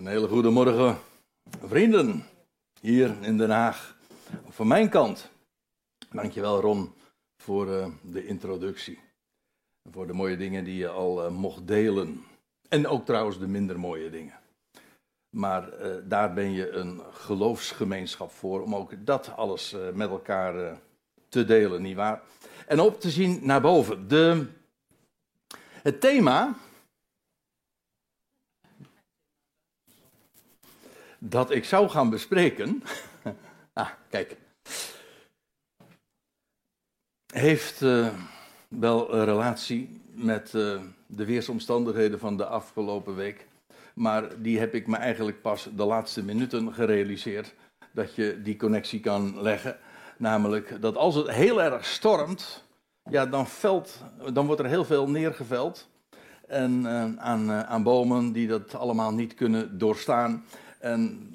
Een hele goede morgen, vrienden, hier in Den Haag. Van mijn kant, dankjewel Ron voor uh, de introductie. Voor de mooie dingen die je al uh, mocht delen. En ook trouwens de minder mooie dingen. Maar uh, daar ben je een geloofsgemeenschap voor, om ook dat alles met elkaar te delen, nietwaar? En op te zien naar boven. De, het thema dat ik zou gaan bespreken. ah, kijk. Heeft uh, wel een relatie met uh, de weersomstandigheden van de afgelopen week. Maar die heb ik me eigenlijk pas de laatste minuten gerealiseerd. Dat je die connectie kan leggen. Namelijk dat als het heel erg stormt. Ja, dan, velt, dan wordt er heel veel neergeveld. En uh, aan, aan bomen die dat allemaal niet kunnen doorstaan. En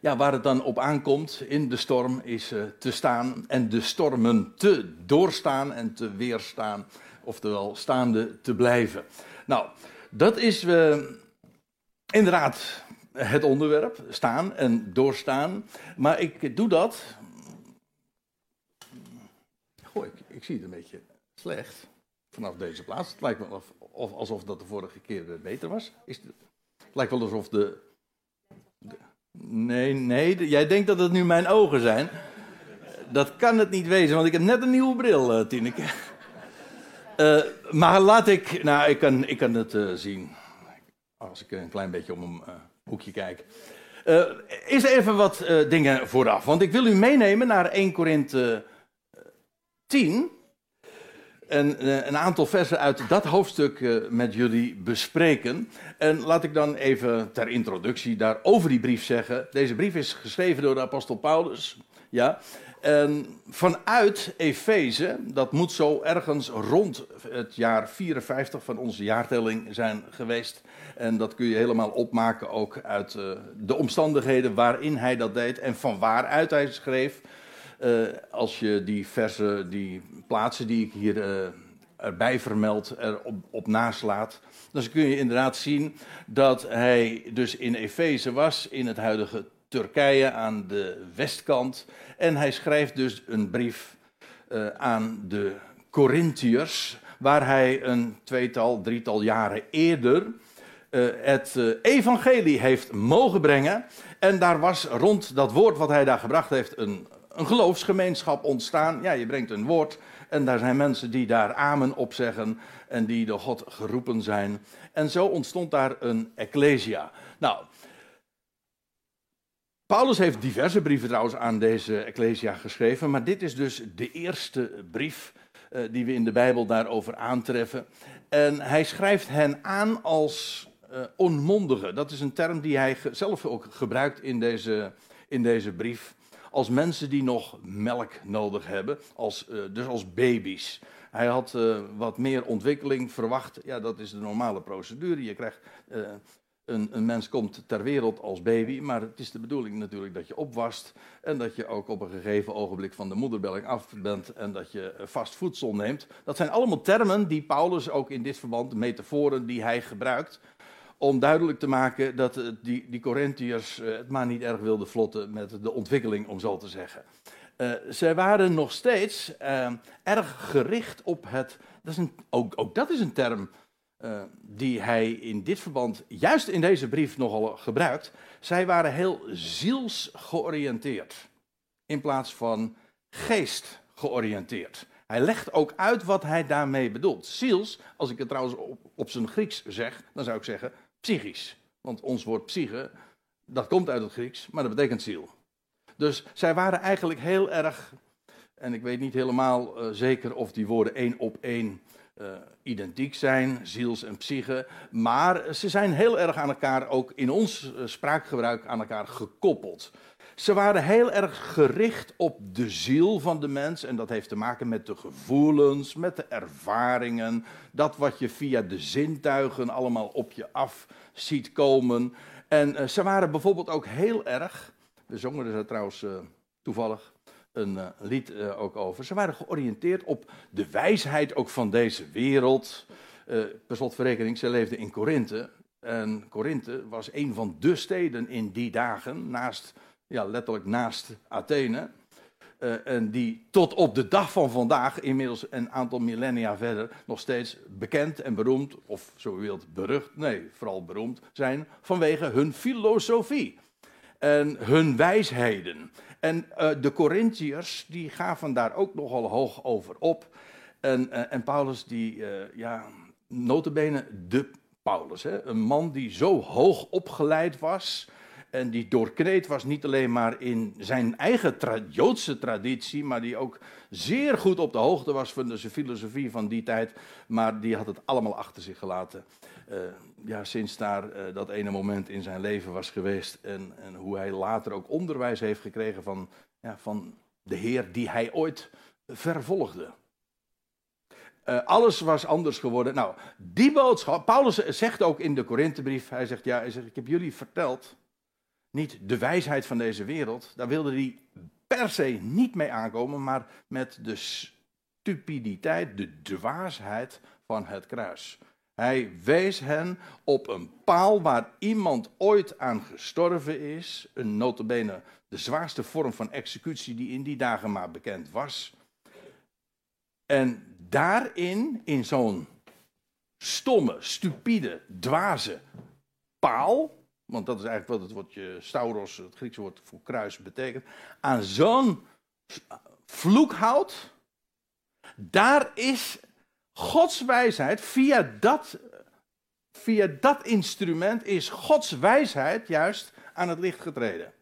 ja, waar het dan op aankomt in de storm is uh, te staan en de stormen te doorstaan en te weerstaan, oftewel staande te blijven. Nou, dat is uh, inderdaad het onderwerp, staan en doorstaan. Maar ik doe dat. Goh, ik, ik zie het een beetje slecht vanaf deze plaats. Het lijkt wel of, of, alsof dat de vorige keer beter was. Is het lijkt wel alsof de, Nee, nee, jij denkt dat het nu mijn ogen zijn. Dat kan het niet wezen, want ik heb net een nieuwe bril, uh, Tineke. Uh, maar laat ik, nou, ik kan, ik kan het uh, zien. Als ik een klein beetje om een hoekje kijk. er even wat dingen vooraf. Want ik wil u meenemen naar 1 Korinthe 10 en eh, een aantal versen uit dat hoofdstuk eh, met jullie bespreken. En laat ik dan even ter introductie daar over die brief zeggen. Deze brief is geschreven door de apostel Paulus. Ja. En vanuit Efeze, dat moet zo ergens rond het jaar 54 van onze jaartelling zijn geweest. En dat kun je helemaal opmaken ook uit uh, de omstandigheden waarin hij dat deed en van waaruit hij schreef. Uh, als je die versen, die plaatsen die ik hier uh, erbij vermeld, erop op naslaat, dan kun je inderdaad zien dat hij dus in Efeze was, in het huidige Turkije aan de westkant. En hij schrijft dus een brief uh, aan de Corinthiërs, waar hij een tweetal, drietal jaren eerder het evangelie heeft mogen brengen. En daar was rond dat woord wat hij daar gebracht heeft een een geloofsgemeenschap ontstaan. Ja, je brengt een woord en daar zijn mensen die daar amen op zeggen en die door God geroepen zijn. En zo ontstond daar een ecclesia. Nou, Paulus heeft diverse brieven trouwens aan deze ecclesia geschreven, maar dit is dus de eerste brief uh, die we in de Bijbel daarover aantreffen. En hij schrijft hen aan als uh, onmondigen. Dat is een term die hij zelf ook gebruikt in deze, in deze brief als mensen die nog melk nodig hebben, als, uh, dus als baby's. Hij had uh, wat meer ontwikkeling verwacht. Ja, dat is de normale procedure. Je krijgt, uh, een, een, mens komt ter wereld als baby, maar het is de bedoeling natuurlijk dat je opwast en dat je ook op een gegeven ogenblik van de moederbelling af bent en dat je vast voedsel neemt. Dat zijn allemaal termen die Paulus ook in dit verband, metaforen die hij gebruikt, om duidelijk te maken dat die, die Corinthiërs eh, het maar niet erg wilden vlotten met de ontwikkeling, om zo te zeggen. Uh, zij waren nog steeds erg gericht op het. Dat is ook, ook, dat is een term die hij in dit verband, juist in deze brief, nogal gebruikt. Zij waren heel zielsgeoriënteerd in plaats van geestgeoriënteerd. Hij legt ook uit wat hij daarmee bedoelt. Ziels, als ik het trouwens op zijn Grieks zeg, dan zou ik zeggen psychisch. Want ons woord psyche, dat komt uit het Grieks, maar dat betekent ziel. Dus zij waren eigenlijk heel erg, en ik weet niet helemaal uh, zeker of die woorden één op één uh, identiek zijn, ziels en psyche, maar ze zijn heel erg aan elkaar, ook in ons uh, spraakgebruik, aan elkaar gekoppeld. Ze waren heel erg gericht op de ziel van de mens. En dat heeft te maken met de gevoelens, met de ervaringen. Dat wat je via de zintuigen allemaal op je af ziet komen. En uh, ze waren bijvoorbeeld ook heel erg. We zongen er trouwens uh, toevallig een uh, lied ook over. Ze waren georiënteerd op de wijsheid ook van deze wereld. per slotverrekening, ze leefden in Korinthe. En Korinthe was een van de steden in die dagen, naast, ja, letterlijk naast Athene. Uh, en die tot op de dag van vandaag, inmiddels een aantal millennia verder, nog steeds bekend en beroemd, of zo u wilt berucht, nee, vooral beroemd zijn, vanwege hun filosofie en hun wijsheden. En uh, de Corinthiërs, die gaven daar ook nogal hoog over op. En, uh, en Paulus, die, ja, notabene de Paulus, hè, een man die zo hoog opgeleid was, en die doorkreet was niet alleen maar in zijn eigen Joodse traditie, maar die ook zeer goed op de hoogte was van de filosofie van die tijd. Maar die had het allemaal achter zich gelaten. Uh, ja, sinds daar uh, dat ene moment in zijn leven was geweest. En, en, hoe hij later ook onderwijs heeft gekregen van, ja, van de Heer die hij ooit vervolgde. Uh, alles was anders geworden. Nou, die boodschap. Paulus zegt ook in de Korinthebrief: hij zegt, ja, hij zegt, ik heb jullie verteld niet de wijsheid van deze wereld. Daar wilde hij per se niet mee aankomen, maar met de stupiditeit, de dwaasheid van het kruis. Hij wees hen op een paal waar iemand ooit aan gestorven is. Een notabene de zwaarste vorm van executie die in die dagen maar bekend was. En daarin, in zo'n stomme, stupide, dwaze paal, want dat is eigenlijk wat het woordje stauros, het Griekse woord voor kruis, betekent, aan zo'n vloekhout, daar is Gods wijsheid, via dat, via dat instrument is Gods wijsheid juist aan het licht getreden.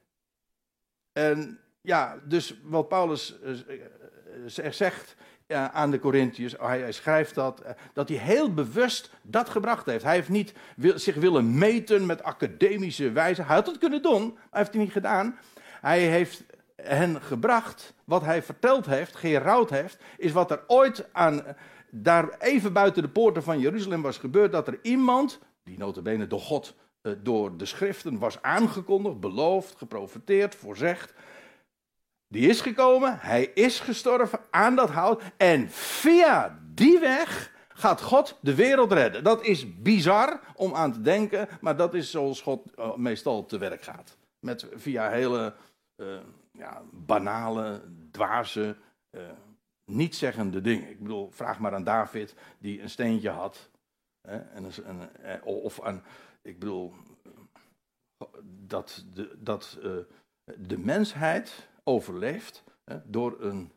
En ja, dus wat Paulus eh, eh, zegt aan de Corinthiërs, hij, schrijft dat, eh, dat hij heel bewust dat gebracht heeft. Hij heeft niet zich willen meten met academische wijze. Hij had het kunnen doen, maar hij heeft het niet gedaan. Hij heeft hen gebracht, wat hij verteld heeft, gerouwd heeft, is wat er ooit aan, daar even buiten de poorten van Jeruzalem was gebeurd, dat er iemand, die notabene door God, eh, door de schriften was aangekondigd, beloofd, geprofeteerd, voorzegd, die is gekomen, hij is gestorven aan dat hout. En via die weg gaat God de wereld redden. Dat is bizar om aan te denken, maar dat is zoals God eh, meestal te werk gaat. Met, via hele uh, ja, banale, dwaze, uh, nietzeggende dingen. Ik bedoel, vraag maar aan David, die een steentje had. Hè, en een, of aan, ik bedoel, dat de, dat, de mensheid overleeft hè, door, een,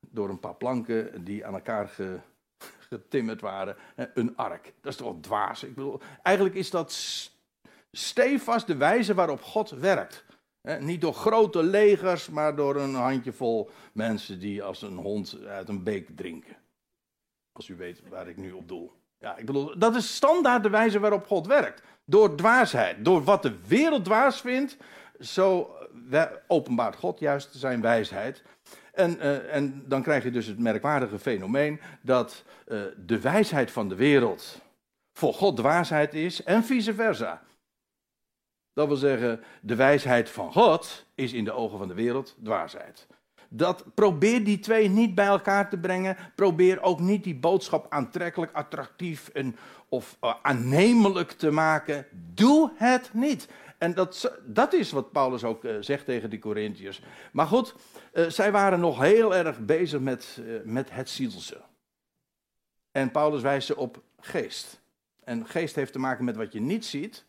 door een paar planken die aan elkaar ge, getimmerd waren. Hè, een ark. Dat is toch wel dwaas. Ik bedoel, eigenlijk is dat stevast de wijze waarop God werkt. Hè, niet door grote legers, maar door een handjevol mensen die als een hond uit een beek drinken. Als u weet waar ik nu op doel. Ja, ik bedoel, dat is standaard de wijze waarop God werkt. Door dwaasheid. Door wat de wereld dwaas vindt, zo openbaart God juist zijn wijsheid. En, uh, en, dan krijg je dus het merkwaardige fenomeen dat uh, de wijsheid van de wereld voor God dwaasheid is en vice versa. Dat wil zeggen, de wijsheid van God is in de ogen van de wereld dwaasheid. Dat, probeer die twee niet bij elkaar te brengen. Probeer ook niet die boodschap aantrekkelijk, attractief en, of uh, aannemelijk te maken. Doe het niet. En dat, dat is wat Paulus ook uh, zegt tegen die Corinthiërs. Maar goed, uh, zij waren nog heel erg bezig met, uh, met het zielse. En Paulus wijst ze op geest. En geest heeft te maken met wat je niet ziet.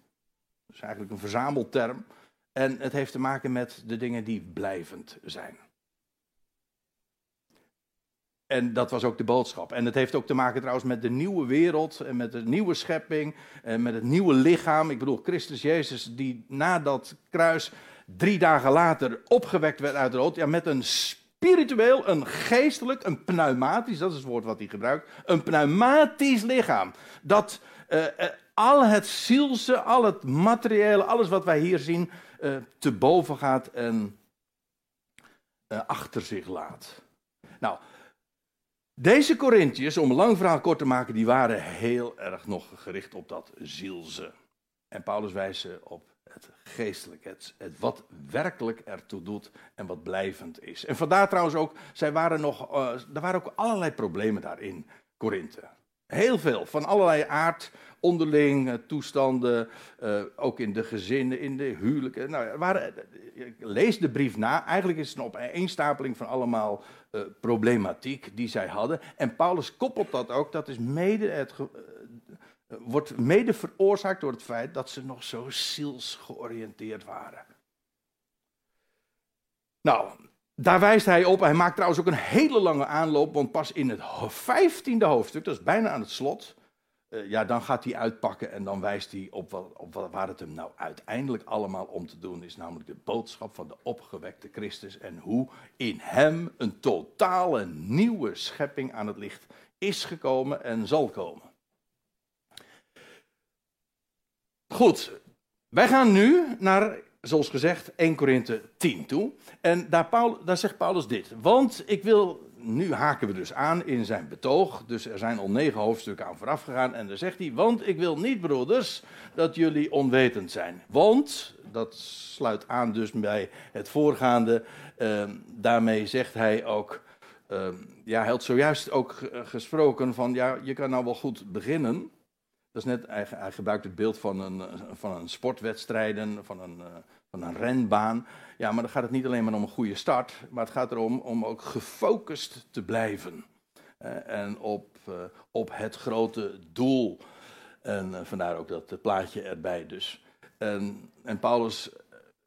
Dat is eigenlijk een verzamelterm. En het heeft te maken met de dingen die blijvend zijn. En dat was ook de boodschap. En het heeft ook te maken trouwens met de nieuwe wereld en met de nieuwe schepping en met het nieuwe lichaam. Ik bedoel, Christus Jezus die na dat kruis drie dagen later opgewekt werd uit de dood. Ja, met een spiritueel, een geestelijk, een pneumatisch, dat is het woord wat hij gebruikt. Een pneumatisch lichaam. Dat uh, uh, al het zielse, al het materiële, alles wat wij hier zien, uh, te boven gaat en achter zich laat. Nou, deze Corinthiërs, om een lang verhaal kort te maken, die waren heel erg nog gericht op dat zielse. En Paulus wijst ze op het geestelijke, het, het, wat werkelijk ertoe doet en wat blijvend is. En vandaar trouwens ook, zij waren nog, uh, er waren ook allerlei problemen daarin, Korinthe. Heel veel, van allerlei aard, onderling, eh, toestanden, uh, ook in de gezinnen, in de huwelijken. Nou, lees de brief na. Eigenlijk is het een opeenstapeling van allemaal uh, problematiek die zij hadden. En Paulus koppelt dat ook, dat is mede het, wordt mede veroorzaakt door het feit dat ze nog zo zielsgeoriënteerd waren. Nou, daar wijst hij op. Hij maakt trouwens ook een hele lange aanloop, want pas in het vijftiende hoofdstuk, dat is bijna aan het slot, uh, ja, dan gaat hij uitpakken en dan wijst hij op, wat, op wat, waar het hem nou uiteindelijk allemaal om te doen is, namelijk de boodschap van de opgewekte Christus en hoe in hem een totale nieuwe schepping aan het licht is gekomen en zal komen. Goed, wij gaan nu naar zoals gezegd, 1 Korinthe 10 toe. En daar, daar zegt Paulus dit. Want ik wil, nu haken we dus aan in zijn betoog. Dus er zijn al negen hoofdstukken aan vooraf gegaan. En dan zegt hij, want ik wil niet, broeders, dat jullie onwetend zijn. Want, dat sluit aan dus bij het voorgaande. Uh, daarmee zegt hij ook, uh, ja, hij had zojuist ook gesproken van, ja, je kan nou wel goed beginnen. Dat is net, hij, hij gebruikt het beeld van een, van een sportwedstrijden, van een, van een renbaan. Ja, maar dan gaat het niet alleen maar om een goede start, maar het gaat erom om ook gefocust te blijven. en op, uh, op het grote doel. En uh, vandaar ook dat plaatje erbij dus. En, en Paulus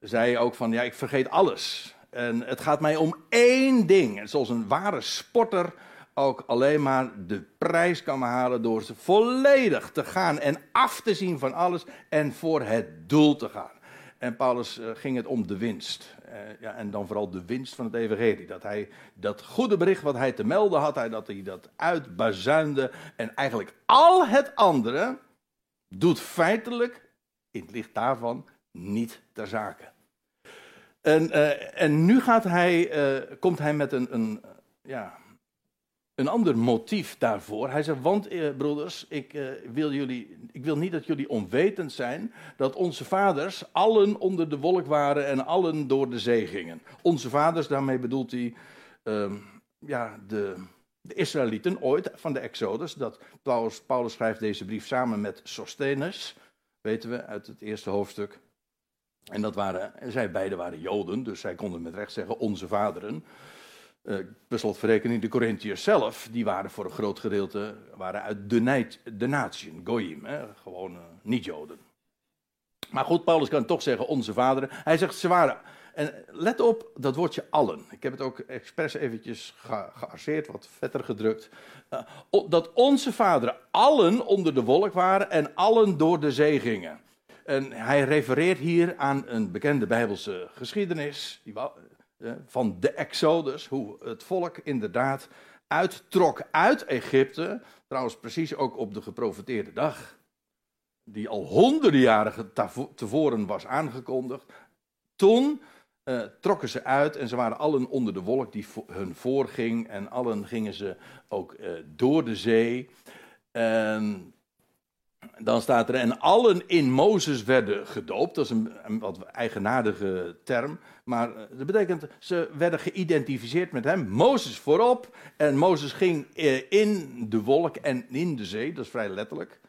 zei ook van, ja, ik vergeet alles. En het gaat mij om één ding. En zoals een ware sporter ook alleen maar de prijs kan halen door ze volledig te gaan en af te zien van alles en voor het doel te gaan. En Paulus uh, ging het om de winst. Uh, ja, en dan vooral de winst van het evangelie. Dat hij dat goede bericht wat hij te melden had, hij, dat hij dat uitbazuinde. En eigenlijk al het andere doet feitelijk, in het licht daarvan, niet ter zake. En, uh, en nu gaat hij, komt hij met een, een ja, een ander motief daarvoor. Hij zegt, want eh, broeders, ik, eh, wil jullie, ik wil niet dat jullie onwetend zijn dat onze vaders allen onder de wolk waren en allen door de zee gingen. Onze vaders, daarmee bedoelt hij uh, ja, de, de Israëlieten ooit van de Exodus. Dat Paulus, Paulus schrijft deze brief samen met Sostenus, weten we uit het eerste hoofdstuk. En dat waren, zij beiden waren Joden, dus zij konden met recht zeggen onze vaderen. Uh, per slotverrekening, de Corinthiërs zelf, die waren voor een groot gedeelte waren uit de, de natie, Goyim, gewoon uh, niet-Joden. Maar goed, Paulus kan toch zeggen onze vaderen. Hij zegt ze waren. En let op dat woordje allen. Ik heb het ook expres eventjes ge gearseerd, wat vetter gedrukt. Uh, dat onze vaderen allen onder de wolk waren en allen door de zee gingen. En hij refereert hier aan een bekende Bijbelse geschiedenis. Die van de Exodus, hoe het volk inderdaad uittrok uit Egypte, trouwens precies ook op de geprofeteerde dag, die al honderden jaren tevoren was aangekondigd. Toen uh, trokken ze uit en ze waren allen onder de wolk die hun voorging en allen gingen ze ook uh, door de zee. En dan staat er, en allen in Mozes werden gedoopt. Dat is een, wat eigenaardige term. Maar eh, dat betekent, ze werden geïdentificeerd met hem. Mozes voorop. En Mozes ging eh, in de wolk en in de zee. Dat is vrij letterlijk.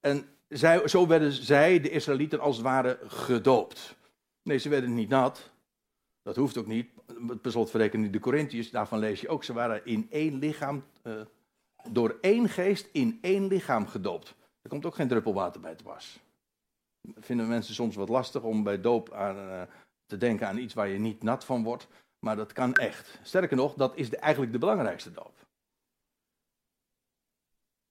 En zij, zo werden zij, de Israëlieten, als het ware gedoopt. Nee, ze werden niet nat. Dat hoeft ook niet. Per slotverrekening de Corinthiërs, daarvan lees je ook. Ze waren in één lichaam, uh, door één geest in één lichaam gedoopt. Er komt ook geen druppel water bij te was. Vinden mensen soms wat lastig om bij doop aan, uh, te denken aan iets waar je niet nat van wordt. Maar dat kan echt. Sterker nog, dat is eigenlijk de belangrijkste doop.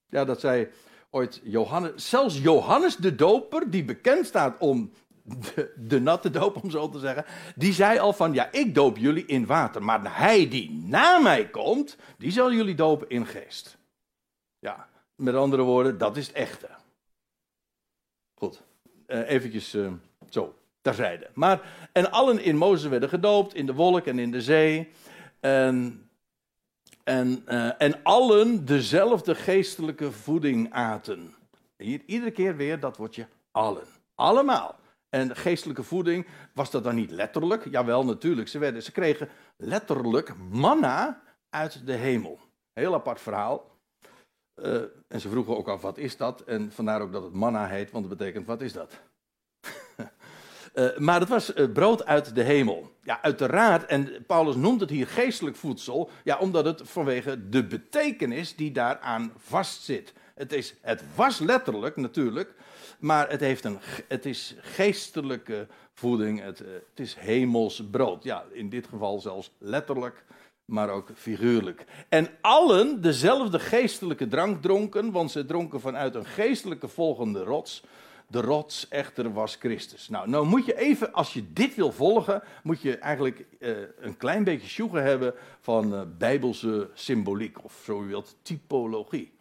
Ja, dat zei ooit Johannes. Zelfs Johannes de Doper, die bekend staat om de, de, natte doop, om zo te zeggen. Die zei al van, ja, ik doop jullie in water. Maar hij die na mij komt, die zal jullie dopen in geest. Ja, met andere woorden, dat is het echte. Goed, uh, eventjes uh, zo, terzijde. Maar, en allen in Mozes werden gedoopt, in de wolk en in de zee. En, en, uh, en allen dezelfde geestelijke voeding aten. Hier, iedere keer weer dat woordje allen. Allemaal. En geestelijke voeding, was dat dan niet letterlijk? Jawel, natuurlijk. Ze, werden, ze kregen letterlijk manna uit de hemel. Heel apart verhaal. Uh, en ze vroegen ook af, wat is dat? En vandaar ook dat het manna heet, want dat betekent, wat is dat? uh, maar het was uh, brood uit de hemel. Ja, uiteraard, en Paulus noemt het hier geestelijk voedsel, ja, omdat het vanwege de betekenis die daaraan vastzit. Het, is, het was letterlijk natuurlijk, maar het, heeft een, het is geestelijke voeding, het, het is hemels brood. Ja, in dit geval zelfs letterlijk maar ook figuurlijk. En allen dezelfde geestelijke drank dronken, want ze dronken vanuit een geestelijke volgende rots. De rots echter was Christus. Nou, nou moet je even, als je dit wil volgen, moet je eigenlijk eh, een klein beetje sjoegen hebben van uh, bijbelse symboliek, of zo u wilt, typologie.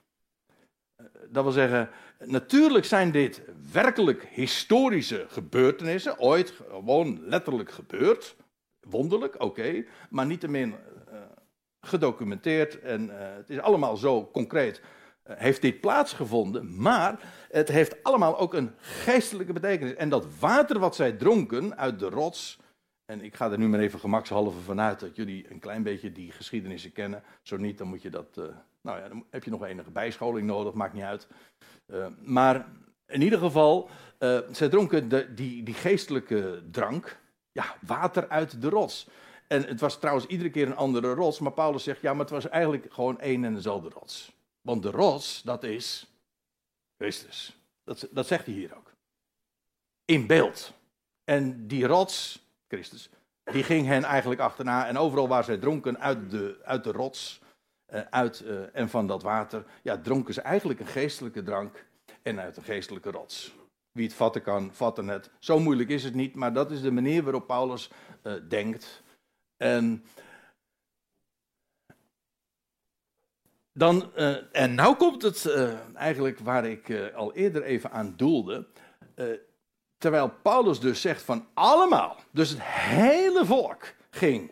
Uh, dat wil zeggen, natuurlijk zijn dit werkelijk historische gebeurtenissen, ooit gewoon letterlijk gebeurd. Wonderlijk, oké, okay, maar niettemin gedocumenteerd en uh, het is allemaal zo concreet. Uh, heeft dit plaatsgevonden, maar het heeft allemaal ook een geestelijke betekenis. En dat water wat zij dronken uit de rots, en ik ga er nu maar even gemakshalve vanuit dat jullie een klein beetje die geschiedenissen kennen. Zo niet, dan moet je dat, uh, nou ja, dan heb je nog enige bijscholing nodig, maakt niet uit. maar in ieder geval, zij dronken de, die, die geestelijke drank, ja, water uit de rots. En het was trouwens iedere keer een andere rots, maar Paulus zegt, ja, maar het was eigenlijk gewoon één en dezelfde rots. Want de rots, dat is Christus. Dat, dat zegt hij hier ook. In beeld. En die rots, Christus, die ging hen eigenlijk achterna. En overal waar zij dronken uit de, uit de rots uh, uit, uh, en van dat water, ja, dronken ze eigenlijk een geestelijke drank en uit een geestelijke rots. Wie het vatten kan, vatten het. Zo moeilijk is het niet, maar dat is de manier waarop Paulus uh, denkt. En, dan, uh, en nou komt het uh, eigenlijk waar ik uh, al eerder even aan doelde. terwijl Paulus dus zegt van allemaal, dus het hele volk ging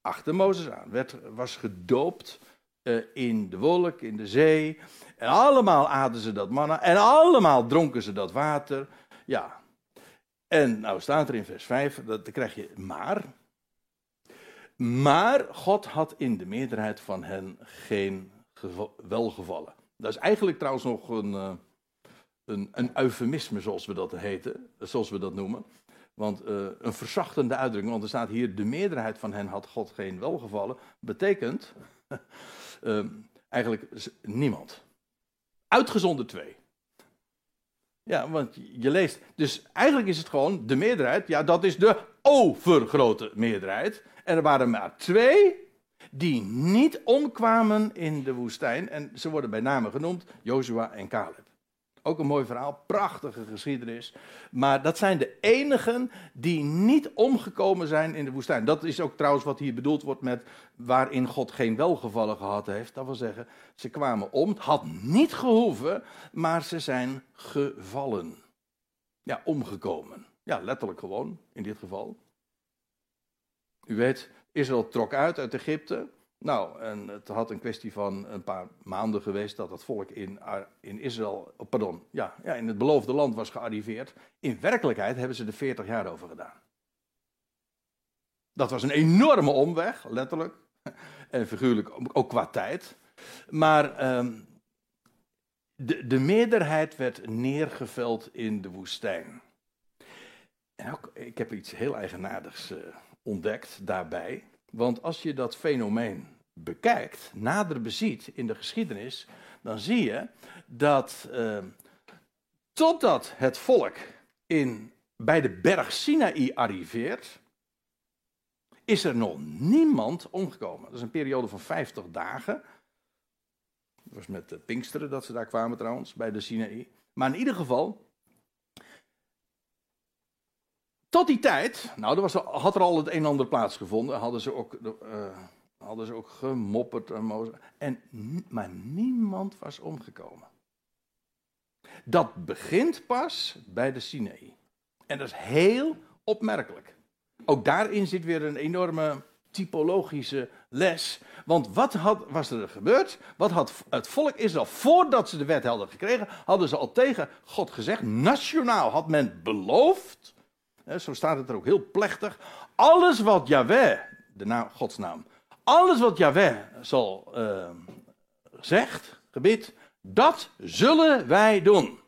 achter Mozes aan, werd, was gedoopt in de wolk, in de zee. En allemaal aten ze dat manna en allemaal dronken ze dat water. Ja. En nou staat er in vers 5, dat, dan krijg je maar. Maar God had in de meerderheid van hen geen welgevallen. Dat is eigenlijk trouwens nog een, uh, een, een eufemisme, zoals we dat heten, zoals we dat noemen. Want uh, een verzachtende uitdrukking, want er staat hier: de meerderheid van hen had God geen welgevallen, betekent uh, eigenlijk niemand. Uitgezonderd twee. Ja, want je leest. Dus eigenlijk is het gewoon de meerderheid. Ja, dat is de overgrote meerderheid. En er waren maar twee die niet omkwamen in de woestijn. En ze worden bij name genoemd Jozua en Caleb. Ook een mooi verhaal, prachtige geschiedenis. Maar dat zijn de enigen die niet omgekomen zijn in de woestijn. Dat is ook trouwens wat hier bedoeld wordt met waarin God geen welgevallen gehad heeft. Dat wil zeggen, ze kwamen om, het had niet gehoeven, maar ze zijn gevallen. Ja, omgekomen. Ja, letterlijk gewoon, in dit geval. U weet, Israël trok uit uit Egypte. Nou, en het had een kwestie van een paar maanden geweest dat het volk in, in Israël, oh, pardon, ja, ja, in het beloofde land was gearriveerd. In werkelijkheid hebben ze er 40 jaar over gedaan. Dat was een enorme omweg, letterlijk. En figuurlijk ook qua tijd. Maar um, de, de meerderheid werd neergeveld in de woestijn. En ook, ik heb iets heel eigenaardigs uh, ontdekt daarbij. Want als je dat fenomeen bekijkt, nader beziet in de geschiedenis, dan zie je dat uh, totdat het volk in, bij de berg Sinaï arriveert, is er nog niemand omgekomen. Dat is een periode van 50 dagen. Dat was met de Pinksteren dat ze daar kwamen trouwens, bij de Sinaï. Maar in ieder geval, tot die tijd, nou, er was, had er al het een en ander plaatsgevonden, hadden ze ook, uh, hadden ze ook gemopperd. En, maar niemand was omgekomen. Dat begint pas bij de Sinaï. En dat is heel opmerkelijk. Ook daarin zit weer een enorme typologische les. Want wat had, was er gebeurd? Wat had het volk Israël, voordat ze de wet hadden gekregen, hadden ze al tegen God gezegd, nationaal had men beloofd zo staat het er ook heel plechtig. Alles wat Yahweh, de naam, Gods naam, alles wat Yahweh zal, uh, zegt, gebiedt, Dat zullen wij doen.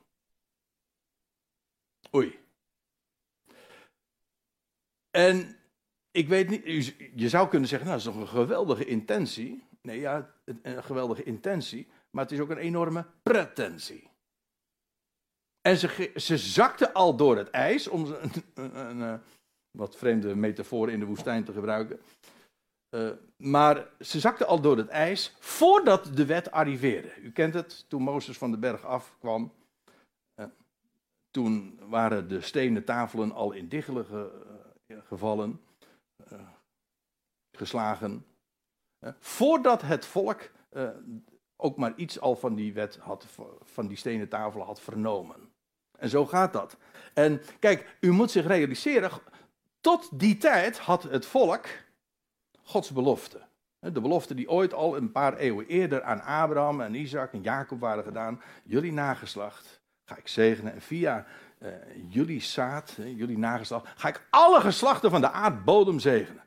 Oei. En ik weet niet, je zou kunnen zeggen, nou, dat is toch een geweldige intentie. Nee, ja, een geweldige intentie, maar het is ook een enorme pretentie. En ze, ze zakte al door het ijs, om een, een, een wat vreemde metafoor in de woestijn te gebruiken. Uh, maar ze zakte al door het ijs voordat de wet arriveerde. U kent het, toen Mozes van de berg afkwam. Uh, toen waren de stenen tafelen al in diggelen ge, gevallen, geslagen. voordat het volk ook maar iets al van die wet had, van die stenen tafelen had vernomen. En zo gaat dat. En kijk, u moet zich realiseren, tot die tijd had het volk Gods belofte. De belofte die ooit al een paar eeuwen eerder aan Abraham en Isaac en Jacob waren gedaan. Jullie nageslacht ga ik zegenen. En via uh, jullie zaad, jullie nageslacht, ga ik alle geslachten van de aardbodem zegenen.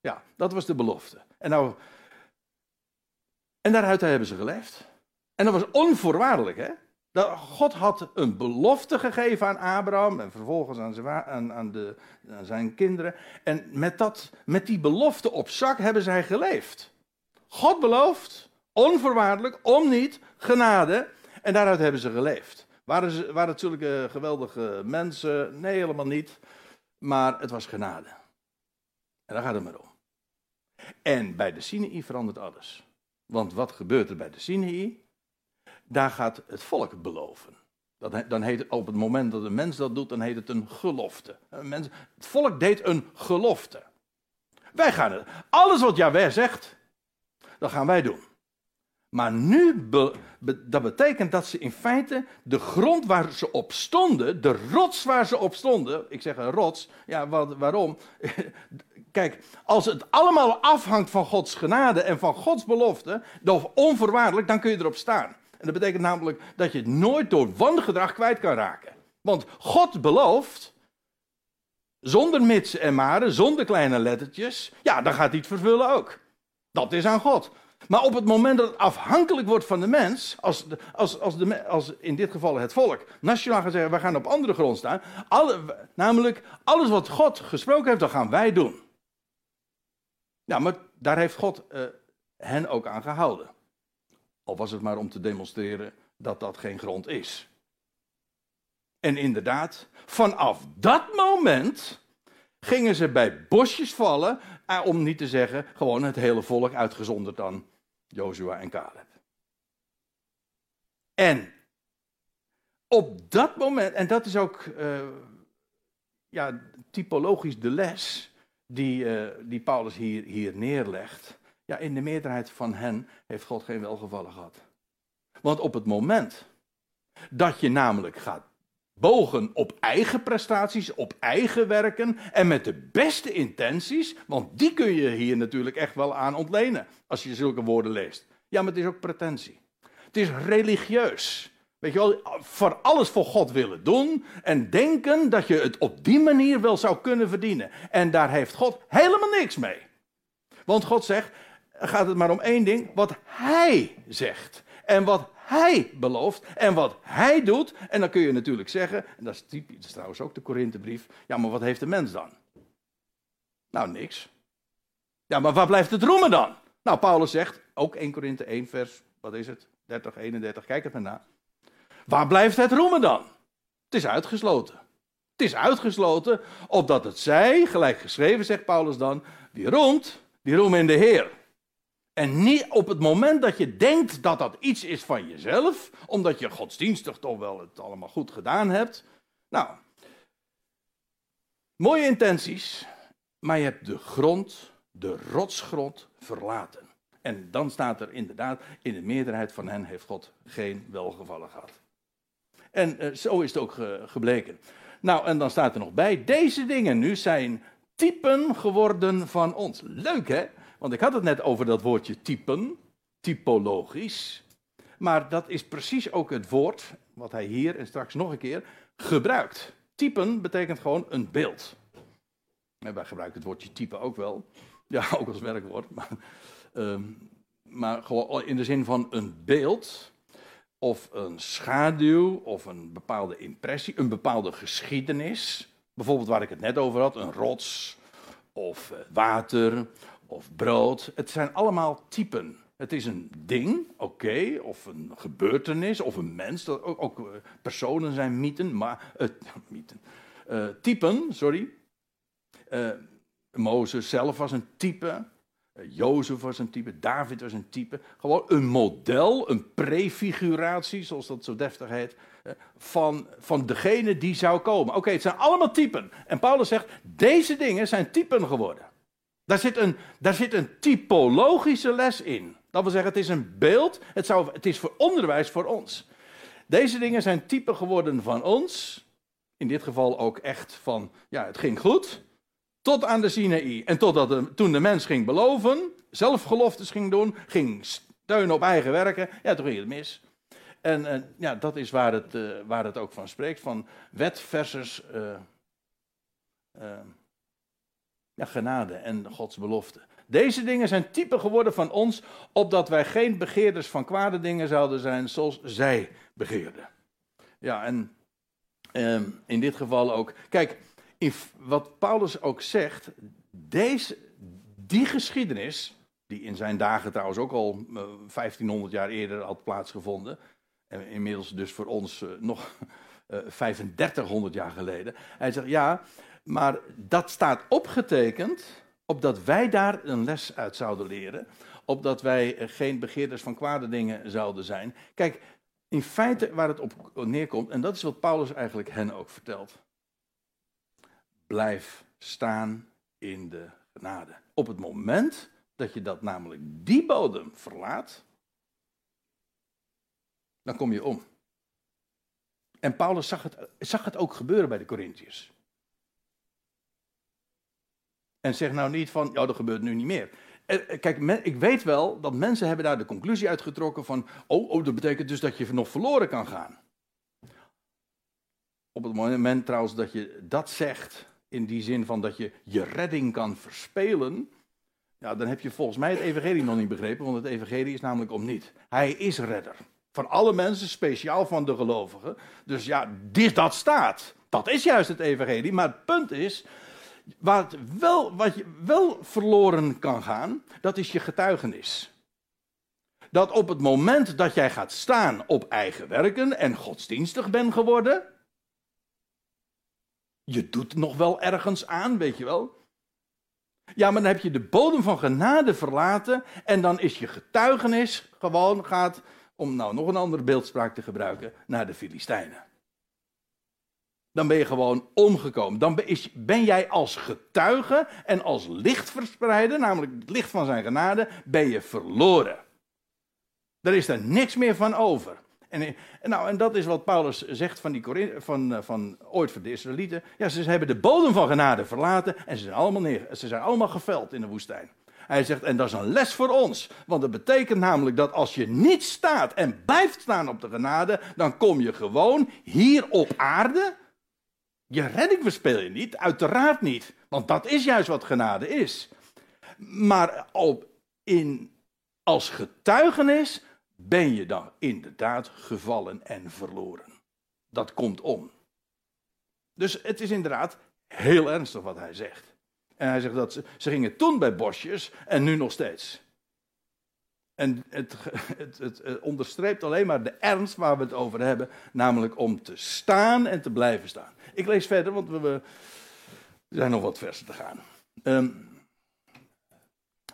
Ja, dat was de belofte. En, nou, en daaruit hebben ze geleefd. En dat was onvoorwaardelijk, hè? God had een belofte gegeven aan Abraham en vervolgens aan zijn, aan, aan, de, zijn kinderen. En met, dat, met die belofte op zak hebben zij geleefd. God belooft, onvoorwaardelijk, om niet, genade. En daaruit hebben ze geleefd. Waren, ze, waren het zulke geweldige mensen? Nee, helemaal niet. Maar het was genade. En daar gaat het maar om. En bij de Sinai verandert alles. Want wat gebeurt er bij de Sinai? Daar gaat het volk beloven. Dat, dan heet het, op het moment dat een mens dat doet, dan heet het een gelofte. Een mens, het volk deed een gelofte. Wij gaan het. Alles wat Jaweh zegt, dat gaan wij doen. Maar nu, dat betekent dat ze in feite de grond waar ze op stonden, de rots waar ze op stonden, ik zeg een rots, ja, wat, waarom? Kijk, als het allemaal afhangt van Gods genade en van Gods belofte, of onvoorwaardelijk, dan kun je erop staan. En dat betekent namelijk dat je het nooit door wangedrag kwijt kan raken. Want God belooft, zonder mits en maren, zonder kleine lettertjes, ja, dan gaat hij het vervullen ook. Dat is aan God. Maar op het moment dat het afhankelijk wordt van de mens, als, als, als, de, als in dit geval het volk nationaal gaat zeggen, we gaan op andere grond staan, alle, namelijk alles wat God gesproken heeft, dat gaan wij doen. Ja, maar daar heeft God uh, hen ook aan gehouden. Al was het maar om te demonstreren dat dat geen grond is. En inderdaad, vanaf dat moment gingen ze bij bosjes vallen, eh, om niet te zeggen gewoon het hele volk uitgezonderd dan Jozua en Caleb. En op dat moment, en dat is ook uh, ja, typologisch de les die, uh, die Paulus hier, hier neerlegt. Ja, in de meerderheid van hen heeft God geen welgevallen gehad. Want op het moment dat je namelijk gaat bogen op eigen prestaties, op eigen werken en met de beste intenties, want die kun je hier natuurlijk echt wel aan ontlenen als je zulke woorden leest. Ja, maar het is ook pretentie. Het is religieus. Weet je wel, voor alles voor God willen doen en denken dat je het op die manier wel zou kunnen verdienen. En daar heeft God helemaal niks mee. Want God zegt, gaat het maar om één ding: wat hij zegt. En wat hij belooft en wat hij doet. En dan kun je natuurlijk zeggen, en dat is, typisch, trouwens ook de Korinthebrief. Ja, maar wat heeft de mens dan? Nou, niks. Ja, maar waar blijft het roemen dan? Nou, Paulus zegt, ook 1 Korinthe 1 vers, wat is het? 30, 31, kijk het maar na. Waar blijft het roemen dan? Het is uitgesloten. Het is uitgesloten, opdat het zij, gelijk geschreven zegt Paulus dan, die roemt, die roemen in de Heer. En niet op het moment dat je denkt dat dat iets is van jezelf, omdat je godsdienstig toch wel het allemaal goed gedaan hebt. Nou, mooie intenties, maar je hebt de grond, de rotsgrond verlaten. En dan staat er inderdaad, in de meerderheid van hen heeft God geen welgevallen gehad. En uh, zo is het ook gebleken. Nou, en dan staat er nog bij, deze dingen nu zijn typen geworden van ons. Leuk hè? Want ik had het net over dat woordje typen, typologisch. Maar dat is precies ook het woord wat hij hier en straks nog een keer gebruikt. Typen betekent gewoon een beeld. En wij gebruiken het woordje type ook wel. Ja, ook als werkwoord. Maar, um, maar gewoon in de zin van een beeld. of een schaduw of een bepaalde impressie, een bepaalde geschiedenis. Bijvoorbeeld waar ik het net over had, een rots of eh, water of brood. Het zijn allemaal typen. Het is een ding, oké, of een gebeurtenis, of een mens. Ook, ook eh, personen zijn mythen, maar uh, mythen. Uh, typen, sorry. Uh, Mozes zelf was een type. Jozef was een type, David was een type. Gewoon een model, een prefiguratie, zoals dat zo deftig heet, van, van degene die zou komen. Oké, het zijn allemaal typen. En Paulus zegt, deze dingen zijn typen geworden. Daar zit een, daar zit een typologische les in. Dat wil zeggen, het is een beeld, het, zou, het is voor onderwijs voor ons. Deze dingen zijn typen geworden van ons. In dit geval ook echt van, ja, het ging goed. Tot aan de Sinaï. En totdat toen de mens ging beloven, zelfgeloftes ging doen, ging steunen op eigen werken, ja, toen ging het mis. En, ja, dat is waar het, uh, waar het ook van spreekt, van wet versus uh, uh, ja, genade en Gods belofte. Deze dingen zijn typen geworden van ons, opdat wij geen begeerders van kwade dingen zouden zijn zoals zij begeerden. Ja, en ehm, in dit geval ook. Kijk, wat Paulus ook zegt, deze, die geschiedenis, die in zijn dagen trouwens ook al 1500 jaar eerder had plaatsgevonden, en inmiddels dus voor ons uh, nog uh, 3500 jaar geleden. Hij zegt ja, maar dat staat opgetekend opdat wij daar een les uit zouden leren, opdat wij geen begeerders van kwade dingen zouden zijn. Kijk, in feite waar het op neerkomt, en dat is wat Paulus eigenlijk hen ook vertelt. Blijf staan in de genade. Op het moment dat je dat namelijk die bodem verlaat, dan kom je om. En Paulus zag het, zag het ook gebeuren bij de Corinthiërs. En zeg nou niet van, ja, dat gebeurt nu niet meer. Eh, eh, kijk, ik weet wel dat mensen hebben daar de conclusie uitgetrokken van, oh, oh, dat betekent dus dat je nog verloren kan gaan. Op het moment trouwens dat je dat zegt, in die zin van dat je je redding kan verspelen, ja, dan heb je volgens mij het evangelie nog niet begrepen, want het evangelie is namelijk om niet. Hij is redder. Van alle mensen, speciaal van de gelovigen. Dus ja, dit, dat staat. Dat is juist het evangelie. Maar het punt is wat, wel, wat je wel verloren kan gaan, dat is je getuigenis. Dat op het moment dat jij gaat staan op eigen werken en godsdienstig bent geworden, je doet nog wel ergens aan, weet je wel. Ja, maar dan heb je de bodem van genade verlaten en dan is je getuigenis gewoon gaat, om nou nog een andere beeldspraak te gebruiken, naar de Filistijnen dan ben je gewoon omgekomen. Dan ben jij als getuige en als lichtverspreider, namelijk het licht van zijn genade, ben je verloren. Er is er niks meer van over. En, nou, en dat is wat Paulus zegt van, die van, eh, van ooit voor de Israëlieten. Ja, ze hebben de bodem van genade verlaten en ze zijn allemaal, neer, ze zijn allemaal geveld in de woestijn. Hij zegt, en dat is een les voor ons. Want dat betekent namelijk dat als je niet staat en blijft staan op de genade, dan kom je gewoon hier op aarde je redding verspeel je niet, uiteraard niet. Want dat is juist wat genade is. Maar op, in, als getuigenis ben je dan inderdaad gevallen en verloren. Dat komt om. Dus het is inderdaad heel ernstig wat hij zegt. En hij zegt dat ze, ze gingen toen bij bosjes en nu nog steeds. En het, het, het, onderstreept alleen maar de ernst waar we het over hebben, namelijk om te staan en te blijven staan. Ik lees verder, want we, zijn nog wat versen te gaan. Um,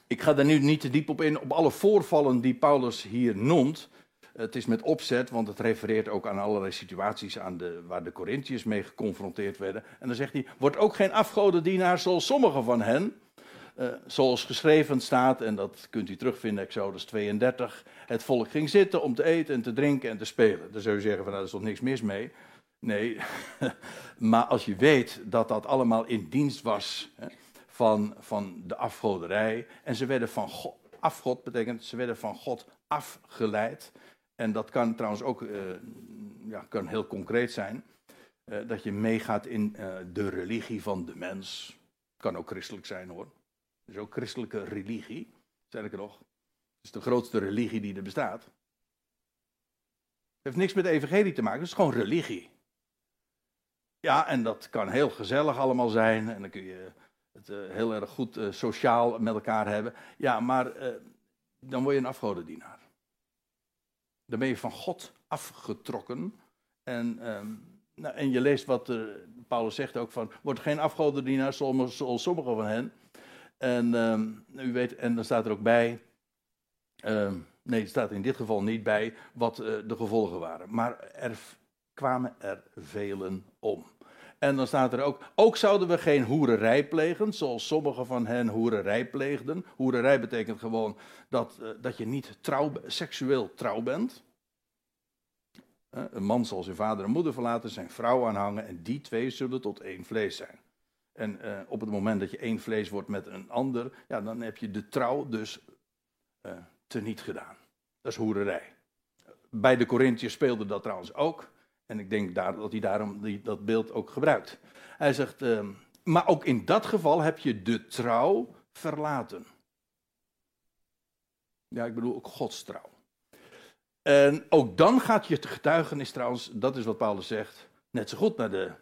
ik ga daar nu niet te diep op in, op alle voorvallen die Paulus hier noemt. Het is met opzet, want het refereert ook aan allerlei situaties aan de, waar de Corinthiërs mee geconfronteerd werden. En dan zegt hij, wordt ook geen afgodendienaar zoals sommigen van hen. Uh, zoals geschreven staat, en dat kunt u terugvinden, Exodus 32. Het volk ging zitten om te eten en te drinken en te spelen. Dan zou je zeggen, van, nou, daar is toch niks mis mee. Nee, maar als je weet dat dat allemaal in dienst was hè, van, van de afgoderij. En ze werden van God, afgod betekent, ze werden van God afgeleid. En dat kan trouwens ook uh, ja, kan heel concreet zijn. Uh, dat je meegaat in de religie van de mens. Kan ook christelijk zijn hoor. Is ook christelijke religie. Ik nog. Het is de grootste religie die er bestaat. heeft niks met evangelie te maken, het is gewoon religie. Ja, en dat kan heel gezellig allemaal zijn. En dan kun je het uh, heel erg goed uh, sociaal met elkaar hebben. Ja, maar uh, dan word je een afgodendienaar. Dan ben je van God afgetrokken. En, um, nou, en je leest wat Paulus zegt ook van, word geen afgodendienaar zoals sommigen van hen. En um, u weet, en dan staat er ook bij, um, nee, het staat in dit geval niet bij wat de gevolgen waren. Maar er kwamen er velen om. En dan staat er ook, ook zouden we geen hoererij plegen, zoals sommigen van hen hoererij pleegden. Hoererij betekent gewoon dat, uh, dat je niet trouw, seksueel trouw bent. Uh, een man zal zijn vader en moeder verlaten, zijn vrouw aanhangen en die twee zullen tot één vlees zijn. En uh, op het moment dat je één vlees wordt met een ander, ja, dan heb je de trouw dus teniet gedaan. Dat is hoererij. Bij de Corinthiërs speelde dat trouwens ook. En ik denk daar, dat hij daarom die, dat beeld ook gebruikt. Hij zegt, uh, maar ook in dat geval heb je de trouw verlaten. Ja, ik bedoel ook Gods trouw. En ook dan gaat je getuigenis trouwens, dat is wat Paulus zegt, net zo goed naar de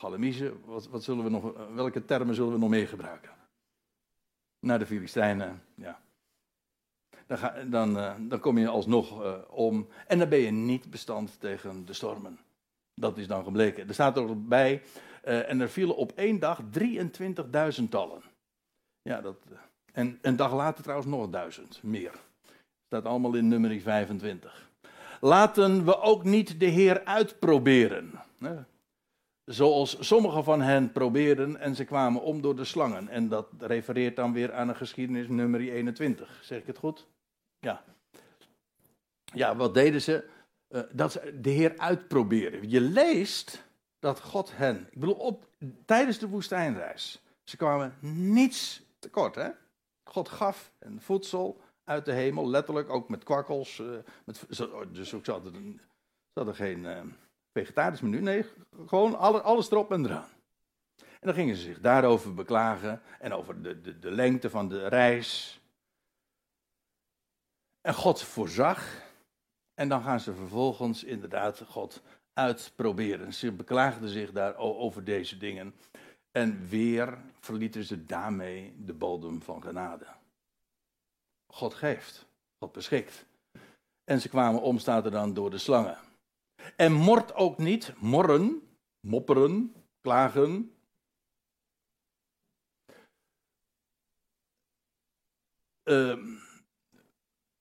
Galamiezen. Wat, wat zullen we nog, welke termen zullen we nog meer gebruiken? Naar de Filistijnen, ja dan, ga, dan, uh, dan kom je alsnog uh, om. En dan ben je niet bestand tegen de stormen. Dat is dan gebleken. Er staat erbij, uh, en er vielen op één dag 23.000 tallen. Ja, dat, en een dag later trouwens nog duizend, meer. Staat allemaal in nummer 25. Laten we ook niet de Heer uitproberen. Hè? Zoals sommigen van hen probeerden en ze kwamen om door de slangen. En dat refereert dan weer aan een geschiedenis nummer 21. Zeg ik het goed? Ja. Ja, wat deden ze? Uh, dat ze de Heer uitproberen. Je leest dat God hen, ik bedoel, op, tijdens de woestijnreis, ze kwamen niets tekort, hè? God gaf hen voedsel uit de hemel, letterlijk ook met kwakkels. Uh, met, dus ook ze hadden geen uh, vegetarisch menu, nee, gewoon alle, alles erop en eraan. En dan gingen ze zich daarover beklagen en over de, de, de lengte van de reis. En God voorzag. En dan gaan ze vervolgens inderdaad God uitproberen. Ze beklaagden zich daar over deze dingen. En weer verlieten ze daarmee de bodem van genade. God geeft, God beschikt. En ze kwamen om, er dan, door de slangen. En mort ook niet, morren, mopperen, klagen.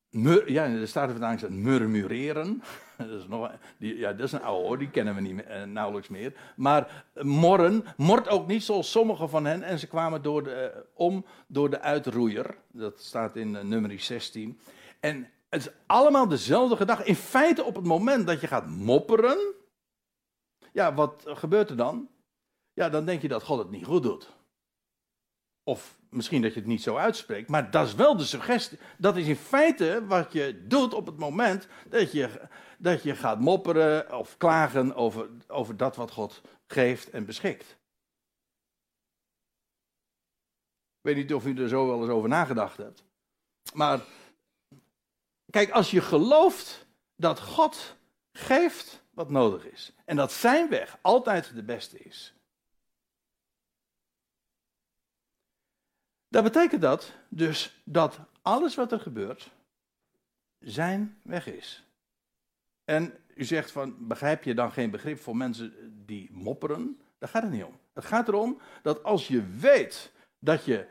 Mur, ja, Statenvertaling staat murmureren. Dat is, nog, die, ja, dat is een oude hoor, die kennen we niet, eh, nauwelijks meer. Maar morren, mort ook niet zoals sommigen van hen. En ze kwamen door de, eh, om door de uitroeier. Dat staat in uh, nummer 16. En het is allemaal dezelfde gedachte. In feite op het moment dat je gaat mopperen. Ja, wat gebeurt er dan? Ja, dan denk je dat God het niet goed doet. Of misschien dat je het niet zo uitspreekt, maar dat is wel de suggestie. Dat is in feite wat je doet op het moment dat je, dat je gaat mopperen of klagen over, over dat wat God geeft en beschikt. Ik weet niet of u er zo wel eens over nagedacht hebt. Maar kijk, als je gelooft dat God geeft wat nodig is en dat zijn weg altijd de beste is, Dat betekent dat dus dat alles wat er gebeurt zijn weg is. En u zegt van, begrijp je dan geen begrip voor mensen die mopperen? Daar gaat het niet om. Het gaat erom dat als je weet dat, je,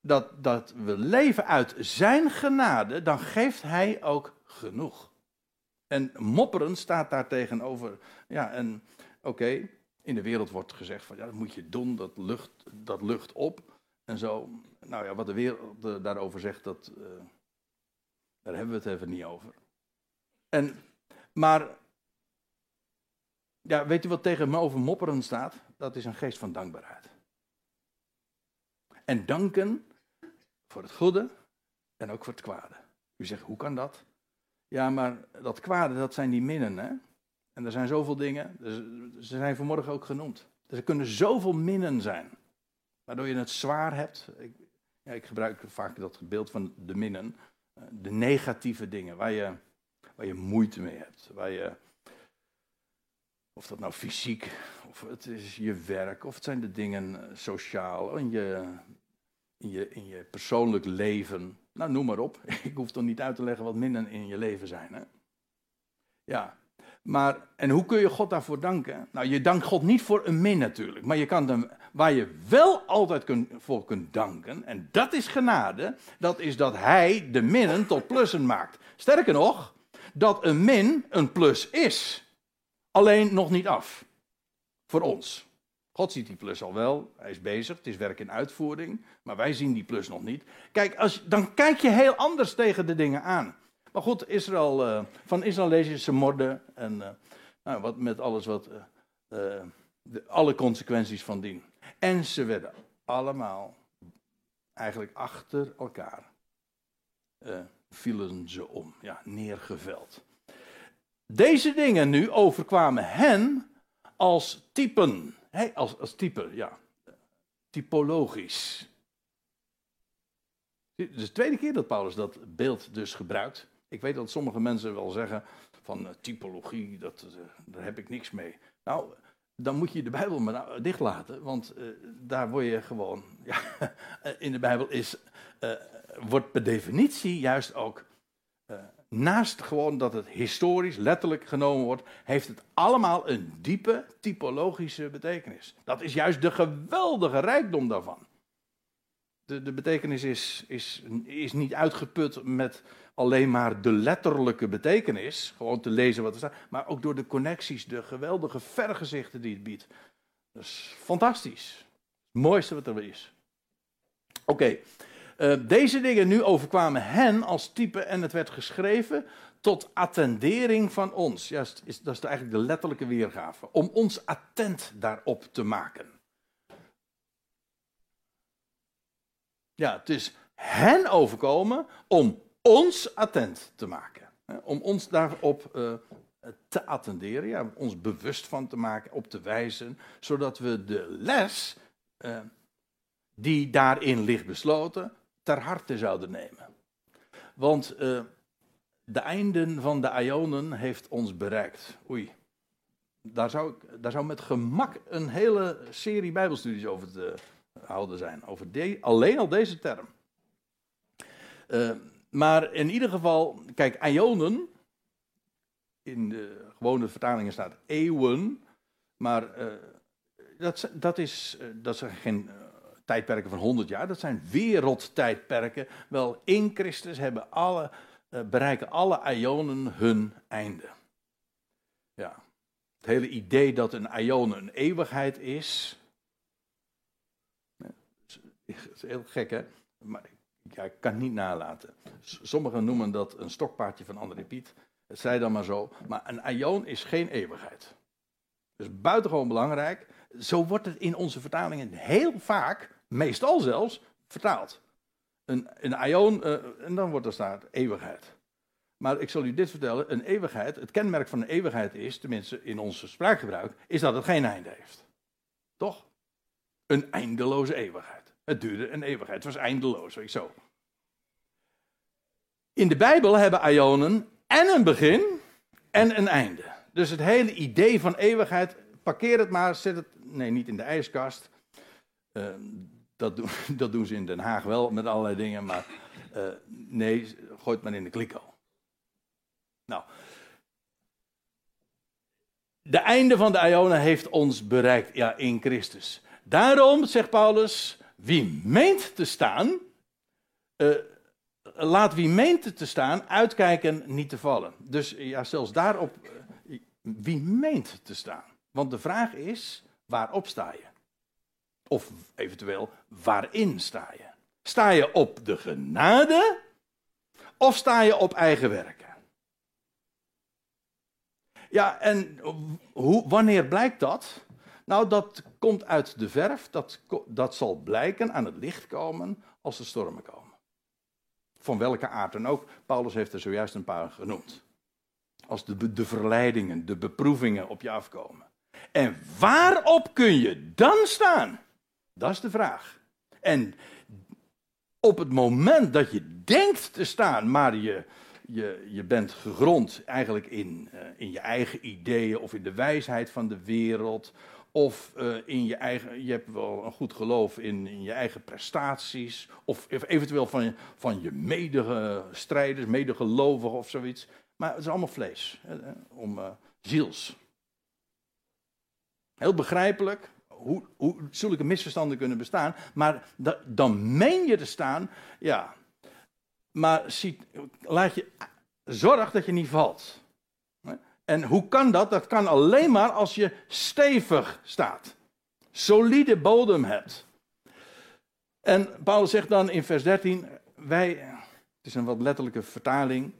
dat, dat we leven uit zijn genade, dan geeft hij ook genoeg. En mopperen staat daar tegenover. Ja, en oké, in de wereld wordt gezegd van ja, dat moet je doen, dat lucht, dat lucht op en zo. Nou ja, wat de wereld eh, daarover zegt, dat, uh, daar hebben we het even niet over. En, maar, ja, weet u wat tegen me over mopperen staat? Dat is een geest van dankbaarheid. En danken voor het goede en ook voor het kwade. U zegt, hoe kan dat? Ja, maar dat kwade, dat zijn die minnen, hè? En er zijn zoveel dingen, ze zijn vanmorgen ook genoemd. Er kunnen zoveel minnen zijn waardoor je het zwaar hebt. Ik, ja, ik gebruik vaak dat beeld van de minnen, eh, de negatieve dingen, waar je, waar je moeite mee hebt. Waar je, of dat nou fysiek, of het is je werk, of het zijn de dingen eh, sociaal, in je, in je, in je persoonlijk leven. Nou, noem maar op. Ik hoef toch niet uit te leggen wat minder in je leven zijn. Hè? Ja, maar, en hoe kun je God daarvoor danken? Nou, je dankt God niet voor een min natuurlijk. Maar je kan dan, waar je wel altijd kun, voor kunt danken, en dat is genade, dat is dat Hij de minnen tot plussen maakt. Sterker nog, dat een min een plus is. Alleen nog niet af. Voor ons. God ziet die plus al wel, hij is bezig, het is werk in uitvoering, maar wij zien die plus nog niet. Kijk, als, dan kijk je heel anders tegen de dingen aan. Maar goed, Israël, uh, van Israël lees je ze morden en uh, nou, wat, met alles wat, uh, de, alle consequenties van dien. En ze werden allemaal eigenlijk achter elkaar vielen ze om, ja, neergeveld. Deze dingen nu overkwamen hen als typen, hey, als, als type, ja, typologisch. Het is de tweede keer dat Paulus dat beeld dus gebruikt. Ik weet dat sommige mensen wel zeggen van uh, typologie, dat, uh, daar heb ik niks mee. Nou, dan moet je de Bijbel maar nou dichtlaten, want uh, daar word je gewoon, ja, in de Bijbel is, wordt per definitie juist ook, naast gewoon dat het historisch, letterlijk genomen wordt, heeft het allemaal een diepe typologische betekenis. Dat is juist de geweldige rijkdom daarvan. De, de betekenis is, is, is niet uitgeput met alleen maar de letterlijke betekenis, gewoon te lezen wat er staat, maar ook door de connecties, de geweldige vergezichten die het biedt. Dat is fantastisch. Het mooiste wat er is. Oké. Eh, deze dingen nu overkwamen hen als type en het werd geschreven tot attendering van ons. Ja, is, dat is eigenlijk de letterlijke weergave. Om ons attent daarop te maken. Ja, het is hen overkomen om ons attent te maken. Om ons daarop uh, te attenderen, ja, ons bewust van te maken, op te wijzen, zodat we de les uh, die daarin ligt besloten, ter harte zouden nemen. Want uh, de einden van de Ionen heeft ons bereikt. Oei, daar zou, daar zou met gemak een hele serie Bijbelstudies over te houden zijn. Over de, alleen al deze term. Uh, maar in ieder geval, kijk, Ionen, in de gewone vertalingen staat eeuwen, maar uh, dat, dat, is, dat zijn geen tijdperken van 100 jaar, dat zijn wereldtijdperken. Wel, in Christus hebben alle, bereiken alle Ionen hun einde. Ja, het hele idee dat een Ion een eeuwigheid is, is heel gek hè, maar ja, ik kan het niet nalaten. Sommigen noemen dat een stokpaardje van André Piet. Het zij dan maar zo. Maar een aion is geen eeuwigheid. Dus buitengewoon belangrijk. Zo wordt het in onze vertalingen heel vaak, meestal zelfs, vertaald. Een, een aion, uh, en dan wordt er staat eeuwigheid. Maar ik zal u dit vertellen: een eeuwigheid, het kenmerk van een eeuwigheid is, tenminste in onze spraakgebruik, is dat het geen einde heeft. Toch? Een eindeloze eeuwigheid. Het duurde een eeuwigheid. Het was eindeloos, weet zo. In de Bijbel hebben ionen en een begin en een einde. Dus het hele idee van eeuwigheid, parkeer het maar, zet het, nee, niet in de ijskast. Uh, dat, doen, dat doen ze in Den Haag wel met allerlei dingen, maar uh, nee, gooi het maar in de kliko. Nou, de einde van de ionen heeft ons bereikt, ja, in Christus. Daarom, zegt Paulus, wie meent te staan, uh, laat wie meent te staan uitkijken niet te vallen. Dus ja, zelfs daarop, uh, wie meent te staan. Want de vraag is, waarop sta je? Of eventueel, waarin sta je? Sta je op de genade of sta je op eigen werken? Ja, en hoe, wanneer blijkt dat? Nou, dat komt uit de verf, dat, dat zal blijken, aan het licht komen als de stormen komen. Van welke aard dan ook. Paulus heeft er zojuist een paar genoemd. Als de, de verleidingen, de beproevingen op je afkomen. En waarop kun je dan staan? Dat is de vraag. En op het moment dat je denkt te staan, maar je, je, je bent gegrond eigenlijk in, uh, in je eigen ideeën of in de wijsheid van de wereld. Of uh, in je eigen, je hebt wel een goed geloof in, in je eigen prestaties. Of eventueel van van je medestrijders, medegelovigen of zoiets. Maar het is allemaal vlees. Om uh, ziels. Heel begrijpelijk hoe, hoe zulke misverstanden kunnen bestaan. Maar da, dan meen je te staan, ja. Maar zie, laat je, zorg dat je niet valt. En hoe kan dat? Dat kan alleen maar als je stevig staat. Solide bodem hebt. En Paulus zegt dan in vers 13: Wij, het is een wat letterlijke vertaling.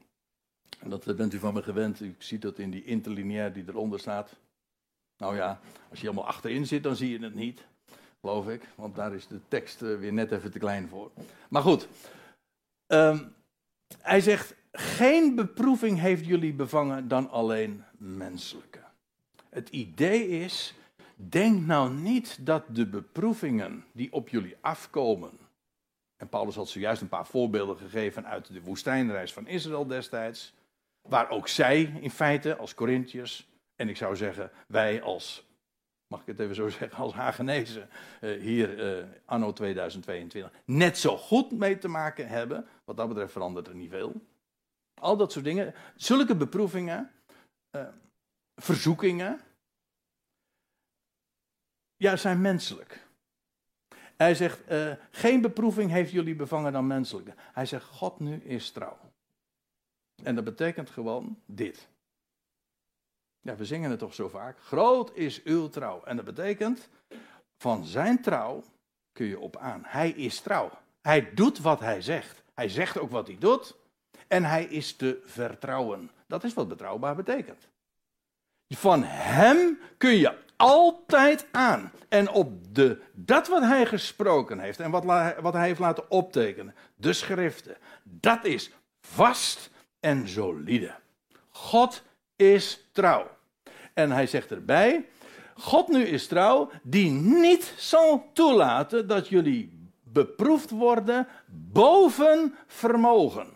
En dat bent u van me gewend. U ziet dat in die interlineair die eronder staat. Nou ja, als je helemaal achterin zit, dan zie je het niet. Geloof ik. Want daar is de tekst eh, weer net even te klein voor. Maar goed. Um, hij zegt: Geen beproeving heeft jullie bevangen dan alleen menselijke. Het idee is. Denk nou niet dat de beproevingen die op jullie afkomen. En Paulus had zojuist een paar voorbeelden gegeven uit de woestijnreis van Israël destijds. Waar ook zij in feite als Corinthiërs en ik zou zeggen, wij als, mag ik het even zo zeggen, als Hagenezen uh, hier uh, anno 2022 net zo goed mee te maken hebben. Wat dat betreft verandert er niet veel. Al dat soort dingen, zulke beproevingen, uh, verzoekingen, ja, zijn menselijk. Hij zegt, geen beproeving heeft jullie bevangen dan menselijke. Hij zegt, God nu is trouw. En dat betekent gewoon dit. Ja, we zingen het toch zo vaak. Groot is uw trouw. En dat betekent, van zijn trouw kun je op aan. Hij is trouw. Hij doet wat hij zegt. Hij zegt ook wat hij doet. En hij is te vertrouwen. Dat is wat betrouwbaar betekent. Van hem kun je altijd aan. En op de, dat wat hij gesproken heeft en wat, wat hij heeft laten optekenen, de schriften, dat is vast en solide. God is trouw. En hij zegt erbij: God nu is trouw, die niet zal toelaten dat jullie beproefd worden boven vermogen.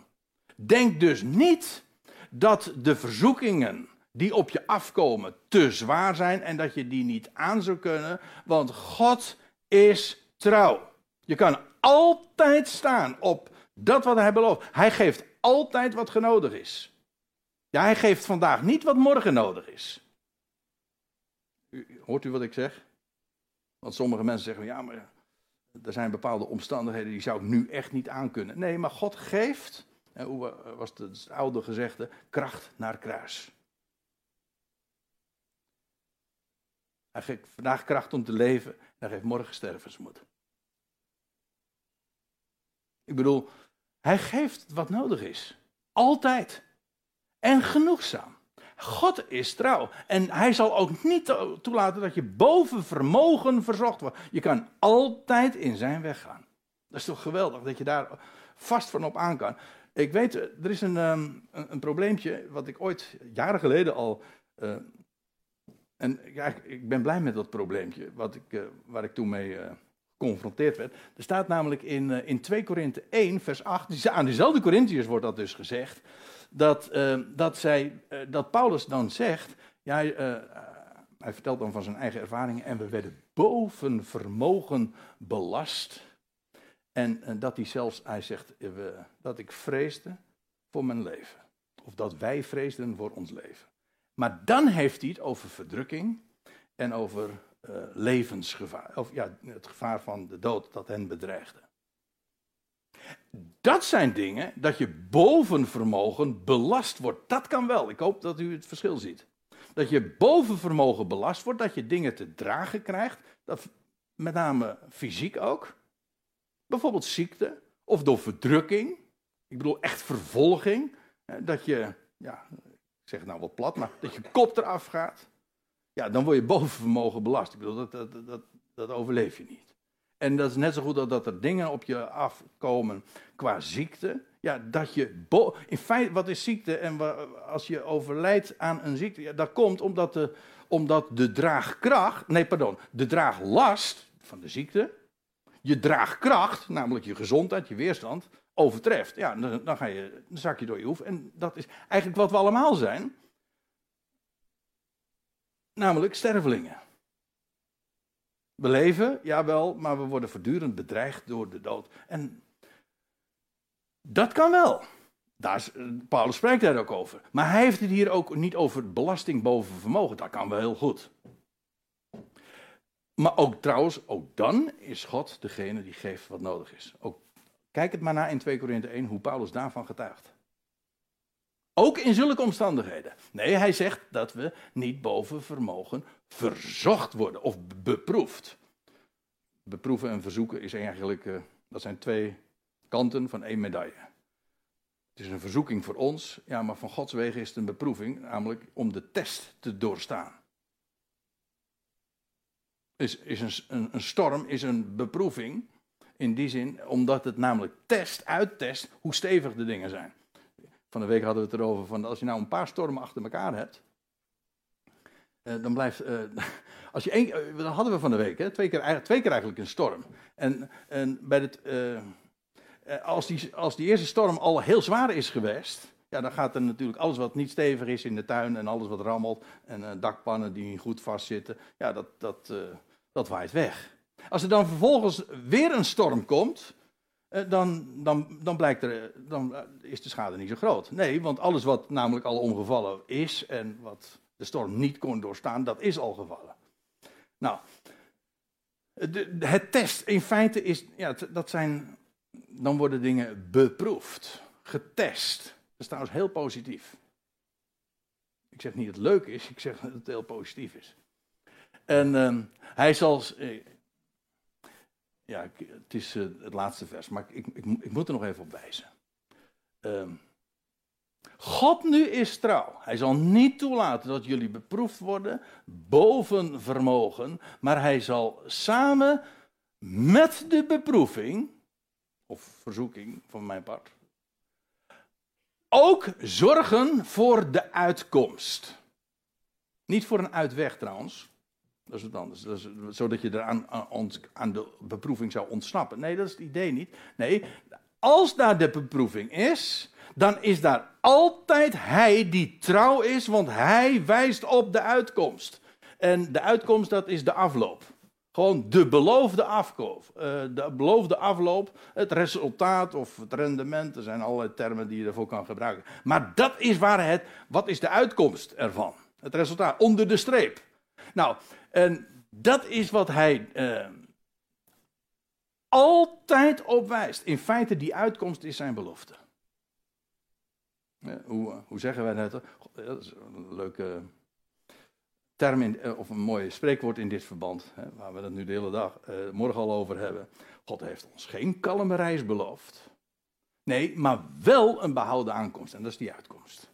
Denk dus niet dat de verzoekingen die op je afkomen te zwaar zijn en dat je die niet aan zou kunnen, want God is trouw. Je kan altijd staan op dat wat hij belooft. Hij geeft altijd wat genodig is. Ja, hij geeft vandaag niet wat morgen nodig is. Hoort u wat ik zeg? Want sommige mensen zeggen, ja, maar er zijn bepaalde omstandigheden die zou ik nu echt niet aankunnen. Nee, maar God geeft, en hoe was het oude gezegde, kracht naar kruis. Hij geeft vandaag kracht om te leven, hij geeft morgen stervensmoed. Ik bedoel, hij geeft wat nodig is. Altijd. En genoegzaam. God is trouw. En hij zal ook niet toelaten dat je boven vermogen verzocht wordt. Je kan altijd in zijn weg gaan. Dat is toch geweldig dat je daar vast van op aan kan. Ik weet, er is een, um, een, een, probleempje wat ik ooit jaren geleden al. Uh, en ja, ik ben blij met dat probleempje wat ik, uh, waar ik toen mee geconfronteerd werd. Er staat namelijk in, in 2 Korinthe 1, vers 8. Aan diezelfde Corinthiërs wordt dat dus gezegd dat, uh, dat, zij, uh, dat Paulus dan zegt, uh, hij vertelt dan van zijn eigen ervaringen, en we werden boven vermogen belast. En dat hij zelfs, hij zegt, dat ik vreesde voor mijn leven. Of dat wij vreesden voor ons leven. Maar dan heeft hij het over verdrukking en over levensgevaar. Of ja, het gevaar van de dood dat hen bedreigde. Dat zijn dingen dat je boven vermogen belast wordt. Dat kan wel. Ik hoop dat u het verschil ziet. Dat je boven vermogen belast wordt, dat je dingen te dragen krijgt. Dat, met name fysiek ook. Bijvoorbeeld ziekte of door verdrukking. Ik bedoel echt vervolging. Dat je, ja, ik zeg het nou wat plat, maar dat je kop eraf gaat. Ja, dan word je boven vermogen belast. Ik bedoel, dat, dat, dat, dat overleef je niet. En dat is net zo goed dat, dat er dingen op je afkomen qua ziekte. Ja, dat je. In feite, wat is ziekte? En als je overlijdt aan een ziekte. Ja, dat komt omdat de, omdat de draagkracht. Nee, pardon. De draaglast van de ziekte. je draagkracht, namelijk je gezondheid, je weerstand, overtreft. Ja, dan, dan, ga je, dan zak je door je hoef. En dat is eigenlijk wat we allemaal zijn. Namelijk stervelingen. We leven, jawel, maar we worden voortdurend bedreigd door de dood. En dat kan wel. Daar Paulus spreekt daar ook over. Maar hij heeft het hier ook niet over belasting boven vermogen. Dat kan wel heel goed. Maar ook trouwens, ook dan is God degene die geeft wat nodig is. Ook, kijk het maar na in 2 Korinthe 1 hoe Paulus daarvan getuigt. Ook in zulke omstandigheden. Nee, hij zegt dat we niet boven vermogen verzocht worden of beproefd. Beproeven en verzoeken is eigenlijk, uh, dat zijn twee kanten van één medaille. Het is een verzoeking voor ons, ja, maar van Gods wegen is het een beproeving, namelijk om de test te doorstaan. Is, is een, een, een storm is een beproeving in die zin, omdat het namelijk test, uittest hoe stevig de dingen zijn. Van de week hadden we het erover van als je nou een paar stormen achter elkaar hebt, uh, dan blijft. Uh, als je één, uh, dat hadden we van de week, hè, twee, keer, twee keer eigenlijk een storm. En, en bij het, als, die, als die eerste storm al heel zwaar is geweest, ja, dan gaat er natuurlijk alles wat niet stevig is in de tuin en alles wat rammelt en dakpannen die niet goed vastzitten, ja, dat, dat, dat waait weg. Als er dan vervolgens weer een storm komt, eh, dan, dan, dan, blijkt er, dan is de schade niet zo groot. Nee, want alles wat namelijk al omgevallen is en wat de storm niet kon doorstaan, dat is al gevallen. Nou, het test in feite is, ja, dat zijn, dan worden dingen beproefd, getest. Dat is trouwens heel positief. Ik zeg niet dat het leuk is, ik zeg dat het heel positief is. En uh, hij zal, eh, ja, het is uh, het laatste vers, maar ik, ik, ik, moet er nog even op wijzen. Uh, God nu is trouw. Hij zal niet toelaten dat jullie beproefd worden boven vermogen, maar hij zal samen met de beproeving, of verzoeking van mijn part, ook zorgen voor de uitkomst. Niet voor een uitweg trouwens, dat is wat anders. Zodat je eraan aan, aan de beproeving zou ontsnappen. Nee, dat is het idee niet. Nee, als daar de beproeving is, dan is daar altijd hij die trouw is, want hij wijst op de uitkomst. En de uitkomst, dat is de afloop. Gewoon de beloofde afkoop. Uh, de beloofde afloop, het resultaat of het rendement. Er zijn allerlei termen die je ervoor kan gebruiken. Maar dat is waar het, wat is de uitkomst ervan? Het resultaat, onder de streep. Nou, en dat is wat hij uh, altijd op wijst. In feite, die uitkomst is zijn belofte. hoe, hoe zeggen wij dat? Dat is een leuke term, eh, of een mooi spreekwoord in dit verband, hè, waar we het nu de hele dag, morgen al over hebben. God heeft ons geen kalme reis beloofd. Nee, maar wel een behouden aankomst. En dat is die uitkomst.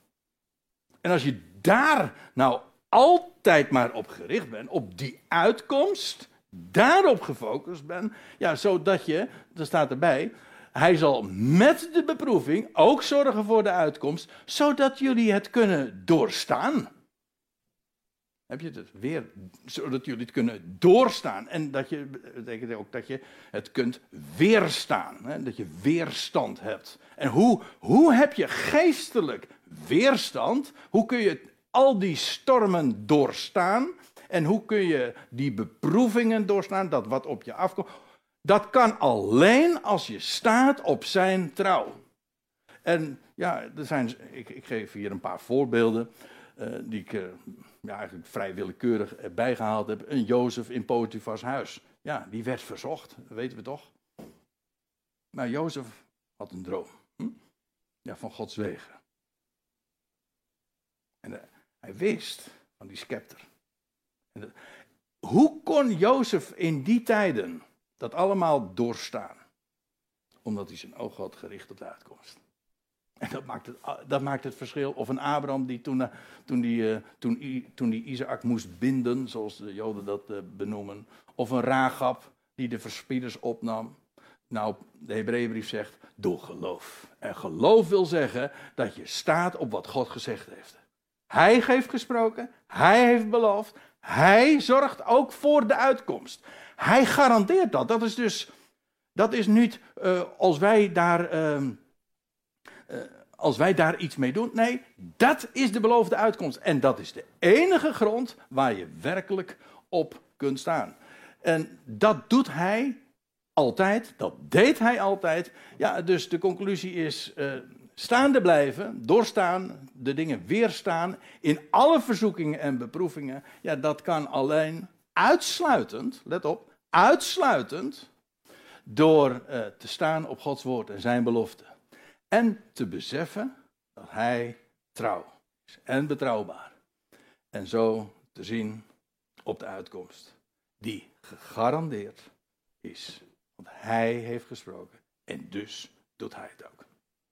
En als je daar nou altijd maar op gericht ben, op die uitkomst, daarop gefocust ben, ja, zodat je, er staat erbij, hij zal met de beproeving ook zorgen voor de uitkomst, zodat jullie het kunnen doorstaan. Heb je het weer, zodat jullie het kunnen doorstaan. En dat je, betekent ook dat je het kunt weerstaan. Hè? Dat je weerstand hebt. En hoe, hoe heb je geestelijk weerstand? Hoe kun je al die stormen doorstaan. En hoe kun je die beproevingen doorstaan, dat wat op je afkomt? Dat kan alleen als je staat op zijn trouw. En ja, er zijn, ik, ik geef hier een paar voorbeelden uh, die ik uh, ja, eigenlijk vrij willekeurig bijgehaald heb. Een Jozef in Potifars huis. Ja, die werd verzocht, dat weten we toch. Maar Jozef had een droom. Hm? Ja, van Gods wegen. En uh, hij wist van die scepter. Hoe kon Jozef in die tijden dat allemaal doorstaan? Omdat hij zijn oog had gericht op de uitkomst. En dat maakt het, dat maakt het verschil. Of een Abraham die toen, eh, toen, die, eh, toen, toen die Isaac moest binden, zoals de Joden dat eh, benoemen. Of een Ragab die de verspieders opnam. Nou, de Hebreeënbrief zegt, door geloof. En geloof wil zeggen dat je staat op wat God gezegd heeft. Hij heeft gesproken, hij heeft beloofd, hij zorgt ook voor de uitkomst. Hij garandeert dat. Dat is dus Dat is niet uh, als wij daar. Uh, als wij daar iets mee doen. Nee, dat is de beloofde uitkomst. En dat is de enige grond waar je werkelijk op kunt staan. En dat doet hij altijd. Dat deed hij altijd. Ja, dus de conclusie is. Uh, staande blijven, doorstaan, de dingen weerstaan in alle verzoekingen en beproevingen. Ja, dat kan alleen uitsluitend, let op, uitsluitend door uh, te staan op Gods woord en zijn belofte. En te beseffen dat hij trouw is en betrouwbaar. En zo te zien op de uitkomst, die gegarandeerd is. Want hij heeft gesproken en dus doet hij het ook.